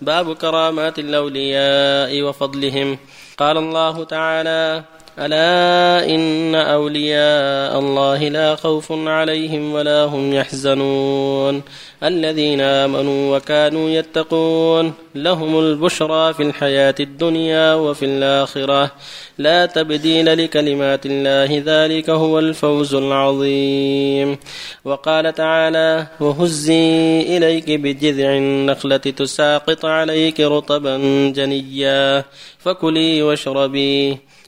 باب كرامات الأولياء وفضلهم. قال الله تعالى ألا إن أولياء الله لا خوف عليهم ولا هم يحزنون. الذين آمنوا وكانوا يتقون لهم البشرى في الحياة الدنيا وفي الآخرة. لا تبديل لكلمات الله ذلك هو الفوز العظيم. وقال تعالى وهزي إليك بجذع النخلة تساقط عليك رطبا جنيا. فكلي واشربي.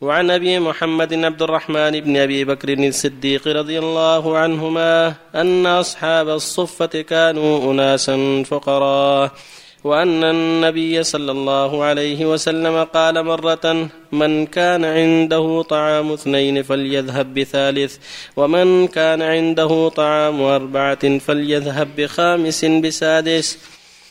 وعن أبي محمد عبد الرحمن بن أبي بكر الصديق رضي الله عنهما أن أصحاب الصفة كانوا اناسا فقراء وأن النبي صلى الله عليه وسلم قال مرة من كان عنده طعام اثنين فليذهب بثالث ومن كان عنده طعام أربعة فليذهب بخامس بسادس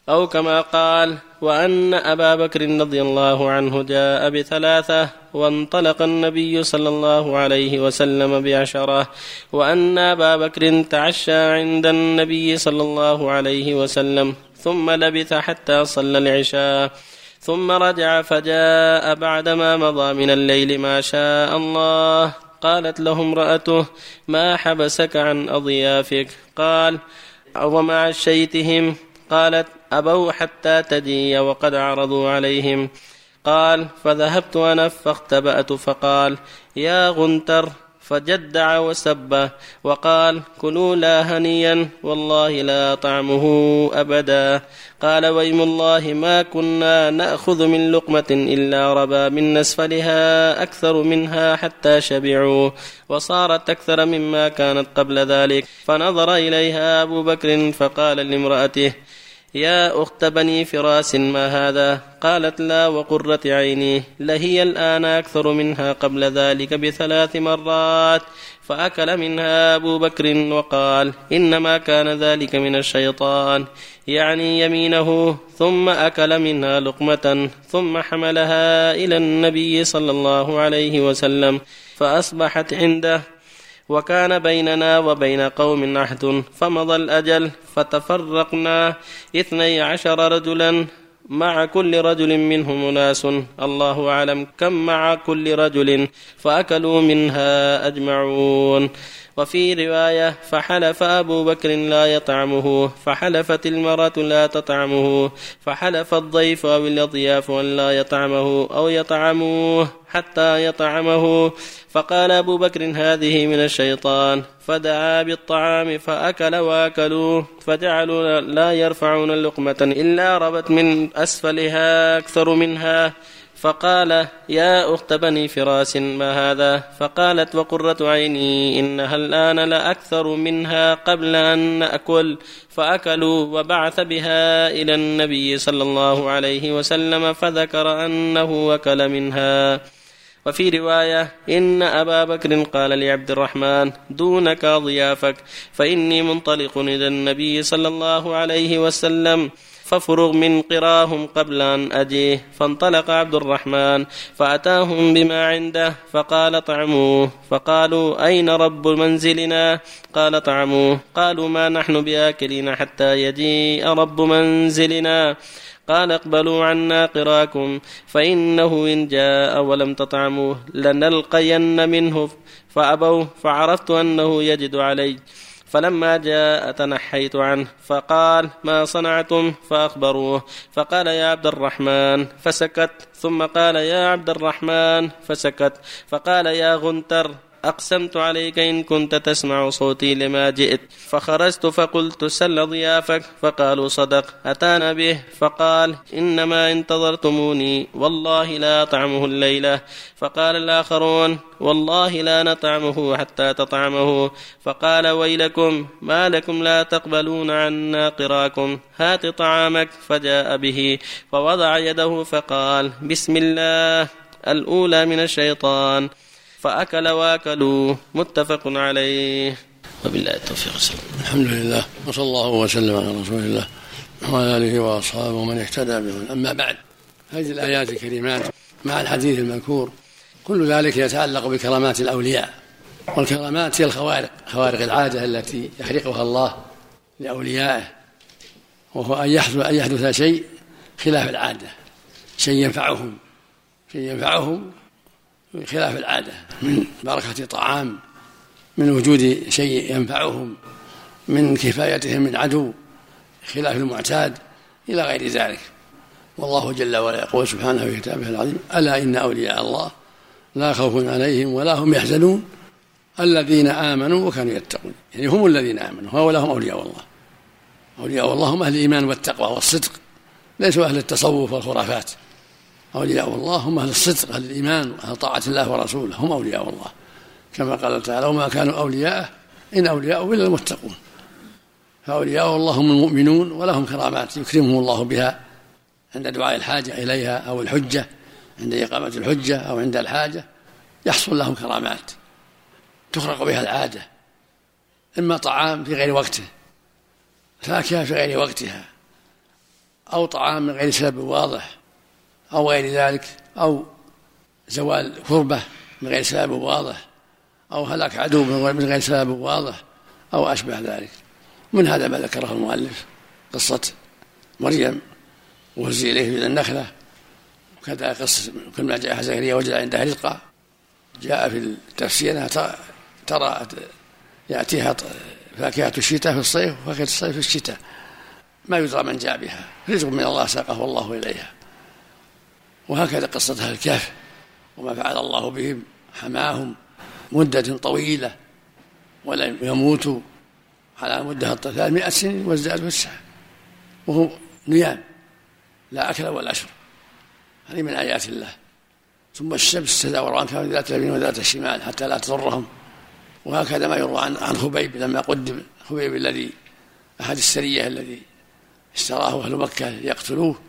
أو كما قال وأن أبا بكر رضي الله عنه جاء بثلاثة وانطلق النبي صلى الله عليه وسلم بعشرة وأن أبا بكر تعشى عند النبي صلى الله عليه وسلم ثم لبث حتى صلى العشاء ثم رجع فجاء بعدما مضى من الليل ما شاء الله. قالت له امرأته ما حبسك عن أضيافك؟ قال ومع شيتهم قالت أبوا حتى تجي وقد عرضوا عليهم. قال فذهبت أنا فاختبأت فقال يا غنتر فجدع وسب وقال كلوا لا هنيا والله لا طعمه أبدا قال ويم الله ما كنا نأخذ من لقمة إلا ربا من أسفلها أكثر منها حتى شبعوا وصارت أكثر مما كانت قبل ذلك. فنظر إليها أبو بكر فقال لامرأته يا أخت بني فراس ما هذا؟ قالت لا وقرة عيني. لهي الآن أكثر منها قبل ذلك بثلاث مرات فأكل منها أبو بكر وقال إنما كان ذلك من الشيطان. يعني يمينه ثم أكل منها لقمة ثم حملها إلى النبي صلى الله عليه وسلم فأصبحت عنده. وكان بيننا وبين قوم عهد فمضى الأجل فتفرقنا اثني عشر رجلا. مع كل رجل منهم أناس الله أعلم كم مع كل رجل فأكلوا منها أجمعون. وفي رواية فحلف أبو بكر لا يطعمه فحلفت المرأة لا تطعمه فحلف الضيف أو الأضياف أن لا يطعمه أو يطعموه حتى يطعمه. فقال أبو بكر هذه من الشيطان فدعا بالطعام فأكل وأكلوه فجعلوا لا يرفعون اللقمة إلا ربت من أسفلها أكثر منها. فقال يا أخت بني فراس ما هذا؟ فقالت وقرة عيني إنها الآن لأكثر منها قبل أن نأكل فأكلوا وبعث بها إلى النبي صلى الله عليه وسلم فذكر أنه أكل منها. وفي رواية إن أبا بكر قال لعبد الرحمن دونك ضيافك فإني منطلق إلى النبي صلى الله عليه وسلم. فافرغ من قراهم قبل أن أجيه فانطلق عبد الرحمن فأتاهم بما عنده فقال طعموه فقالوا أين رب منزلنا؟ قال طعموه قالوا ما نحن بآكلين حتى يجيء رب منزلنا. قال اقبلوا عنا قراكم فإنه إن جاء ولم تطعموه لنلقين منه. فأبوا فعرفت أنه يجد علي. فلما جاء تنحيت عنه فقال ما صنعتم؟ فأخبروه. فقال يا عبد الرحمن. فسكت. ثم قال يا عبد الرحمن. فسكت. فقال يا غنتر. أقسمت عليك إن كنت تسمع صوتي لما جئت. فخرجت فقلت سل ضيافك. فقالوا صدق. أتانا به. فقال إنما انتظرتموني. والله لا أطعمه الليلة. فقال الآخرون والله لا نطعمه حتى تطعمه. فقال ويلكم ما لكم لا تقبلون عنا قراكم. هات طعامك. فجاء به. فوضع يده فقال بسم الله. الأولى من الشيطان. فأكل وأكلوا. متفق عليه. وبالله التوفيق الحمد لله. وصلى الله وسلم على رسول الله وعلى آله وأصحابه ومن اهتدى بهم أما بعد هذه الآيات الكريمات مع الحديث المذكور كل ذلك يتعلق بكرامات الأولياء. والكرامات هي الخوارق خوارق العادة التي يخلقها الله لأوليائه وهو أن يحدث أن يحدث شيء خلاف العادة شيء ينفعهم شيء ينفعهم خلاف العادة من بركة طعام من وجود شيء ينفعهم من كفايتهم من عدو خلاف المعتاد إلى غير ذلك. والله جل وعلا يقول سبحانه في كتابه العظيم ألا إن أولياء الله لا خوف عليهم ولا هم يحزنون الذين آمنوا وكانوا يتقون. يعني هم الذين آمنوا هؤلاء هم أولياء الله. أولياء الله هم أهل الإيمان والتقوى والصدق ليسوا أهل التصوف والخرافات. أولياء الله هم أهل الصدق أهل الإيمان وأهل طاعة الله ورسوله هم أولياء الله. كما قال تعالى وما كانوا أولياءه إن أولياءه إلا المتقون. فأولياء الله هم المؤمنون ولهم كرامات يكرمهم الله بها عند دعاء الحاجة إليها أو الحجة عند إقامة الحجة أو عند الحاجة يحصل لهم كرامات تخرق بها العادة إما طعام في غير وقته فاكهة في غير وقتها أو طعام من غير سبب واضح أو غير ذلك أو زوال كربة من غير سبب واضح أو هلاك عدو من غير سبب واضح أو أشبه ذلك. من هذا ما ذكره المؤلف؟ قصة مريم وهزي إليه من النخلة. وكذا قصة كل ما جاء زكريا وجد عندها رزقا. جاء في التفسير أنها ترى يأتيها فاكهة الشتاء في الصيف وفاكهة الصيف في الشتاء. ما يدرى من جاء بها. رزق من الله ساقه الله إليها. وهكذا قصة أهل الكهف وما فعل الله بهم حماهم مدة طويلة ولم يموتوا على مدة ثلاثمائة سنين وازدادوا الساعة وهم نيام لا أكل ولا شرب. هذه من آيات الله. ثم الشمس تداور عن كان ذات اليمين وذات الشمال حتى لا تضرهم. وهكذا ما يروى عن عن خبيب لما قدم خبيب الذي أحد السرية الذي اشتراه أهل مكة ليقتلوه.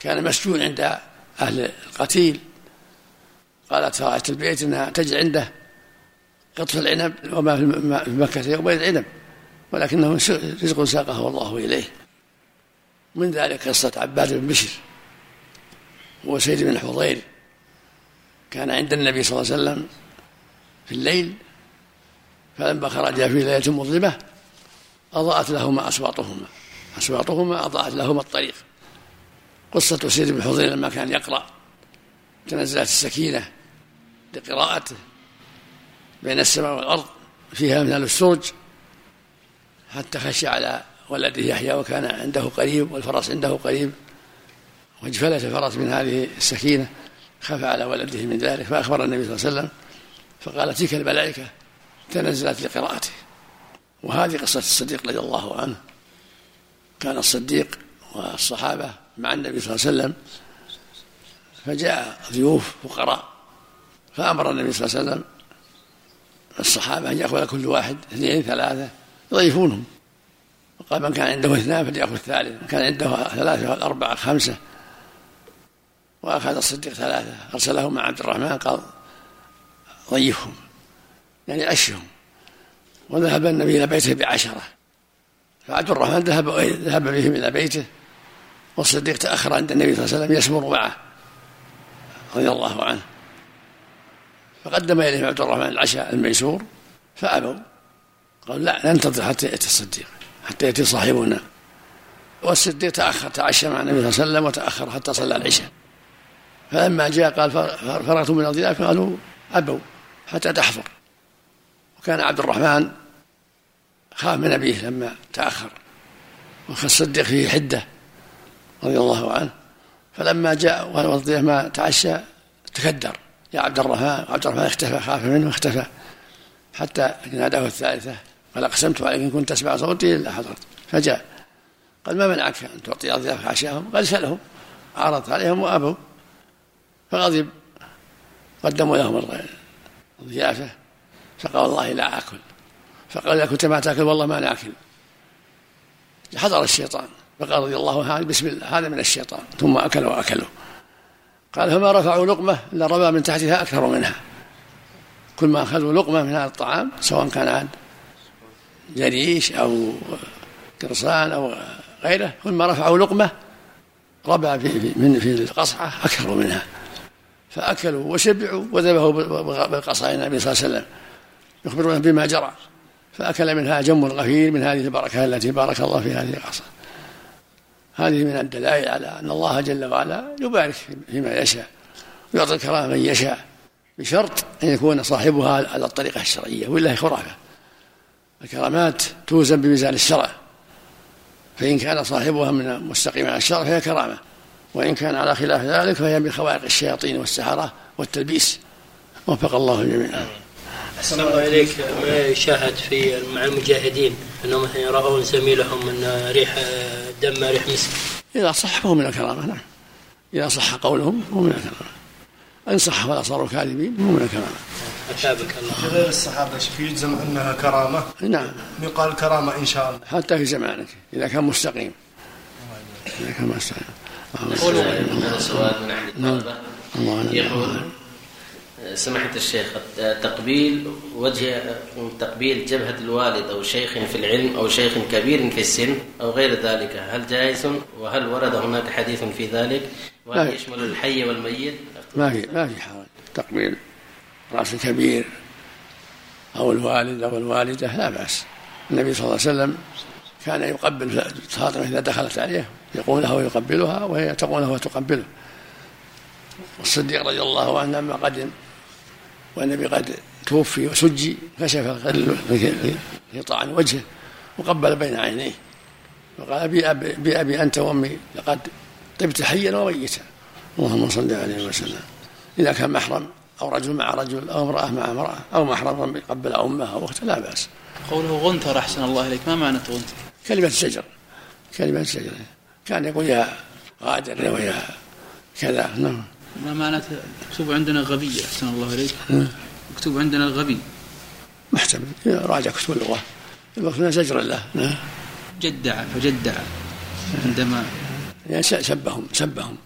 كان مسجون عند أهل القتيل. قالت رأيت البيت أنها تجد عنده قطف العنب وما في مكة يومئذ العنب ولكنه رزق ساقه الله إليه. من ذلك قصة عباد بن بشر وسيد بن حضير. كان عند النبي صلى الله عليه وسلم في الليل فلما خرج في ليلة مظلمة أضاءت لهما أصواتهما أصواتهما أضاءت لهما الطريق. قصة سيد بن حضير لما كان يقرأ تنزلت السكينة لقراءته بين السماء والأرض فيها من السرج حتى خشي على ولده يحيى وكان عنده قريب والفرس عنده قريب واجفلت الفرس من هذه السكينة خاف على ولده من ذلك فأخبر النبي صلى الله عليه وسلم فقال تلك الملائكة تنزلت لقراءته وهذه قصة الصديق رضي الله عنه كان الصديق والصحابة مع النبي صلى الله عليه وسلم فجاء ضيوف فقراء فأمر النبي صلى الله عليه وسلم الصحابة أن يأخذ كل واحد اثنين ثلاثة يضيفونهم. وقال من كان عنده اثنان فليأخذ الثالث من كان عنده ثلاثة أربعة خمسة. وأخذ الصديق ثلاثة أرسله مع عبد الرحمن قال ضيفهم يعني أشهم وذهب النبي إلى بيته بعشرة. فعبد الرحمن ذهب ذهب بهم إلى بيته والصديق تأخر عند النبي صلى الله عليه وسلم يسمر معه رضي الله عنه. فقدم إليهم عبد الرحمن العشاء الميسور فأبوا. قال لا ننتظر حتى يأتي الصديق حتى يأتي صاحبنا. والصديق تأخر تعشى مع النبي صلى الله عليه وسلم وتأخر حتى صلى العشاء. فلما جاء قال فرغت من الضيافة قالوا أبوا حتى تحضر وكان عبد الرحمن خاف من أبيه لما تأخر. الصديق فيه حدة. رضي الله عنه. فلما جاء والضيف ما تعشى تكدر. يا عبد الرحمن عبد الرحمن اختفى خاف منه اختفى. حتى ناداه الثالثة قال أقسمت عليك إن كنت تسمع صوتي إلا حضرت فجاء. قال ما منعك أن تعطي أضيافك عشاءهم قال سألهم. عرضت عليهم وأبوا. فغضب قدموا لهم الضيافة. فقال والله لا آكل. فقال إذا كنت ما تأكل والله ما نأكل. حضر الشيطان. فقال رضي الله عنه بسم الله هذا من الشيطان ثم أكل وأكلوا قال فما رفعوا لقمة إلا رمى من تحتها أكثر منها. كل ما أخذوا لقمة من هذا الطعام سواء كان عاد جريش أو قرصان أو غيره كل ما رفعوا لقمة ربى في من في القصعة أكثر منها. فأكلوا وشبعوا وذبحوا بالقصعة النبي صلى الله عليه وسلم يخبرون بما جرى. فأكل منها جم غفير من هذه البركة التي بارك الله في هذه القصة هذه من الدلائل على أن الله جل وعلا يبارك فيما يشاء ويعطي الكرامة من يشاء بشرط أن يكون صاحبها على الطريقة الشرعية وإلا خرافة. الكرامات توزن بميزان الشرع. فإن كان صاحبها من مستقيم على الشرع فهي كرامة وإن كان على خلاف ذلك فهي من خوارق الشياطين والسحرة والتلبيس. وفق الله الجميع أحسن الله إليك ما يشاهد في مع المجاهدين. أنهم مثلا يرون زميلهم أن ريح دم ريح مسك إذا صح فهو من الكرامة نعم. إذا صح قولهم فهو من الكرامة. إن صح ولا صاروا كاذبين فهو من الكرامة. أثابك الله. غير الصحابة؟ يجزم أنها كرامة. نعم. يقال كرامة إن شاء الله. حتى في زمانك إذا كان مستقيم. إذا كان مستقيم. هذا سؤال من أحد الطلبة. يقول سماحة الشيخ تقبيل وجه تقبيل جبهة الوالد أو شيخ في العلم أو شيخ كبير في السن أو غير ذلك هل جائز وهل ورد هناك حديث في ذلك؟ وهل يشمل الحي والميت؟ ما في ما في حرج تقبيل رأس الكبير أو الوالد أو الوالدة لا بأس. النبي صلى الله عليه وسلم كان يقبل فاطمة إذا دخلت عليه يقول له ويقبلها وهي تقول له وتقبله. والصديق رضي الله عنه لما قدم والنبي قد توفي وسجي كشف الغطاء عن وجهه وقبل بين عينيه وقال بأبي, بأبي أنت وأمي لقد طبت حيا وميتا. اللهم صل عليه وسلم. إذا كان محرم أو رجل مع رجل أو امرأة مع امرأة أو محرم يقبل أمه أو أخته لا بأس. قوله غنثر أحسن الله إليك. ما معنى غنثر؟ كلمة شجر. كلمة شجر. كان يقول يا غادر ويا كذا. نعم. ما معناته مكتوب عندنا غبي أحسن الله إليك. مكتوب عندنا الغبي. محتمل. راجع كتب اللغة. المقصود زجر الله جدع فجدع. عندما يعني سبهم سبهم.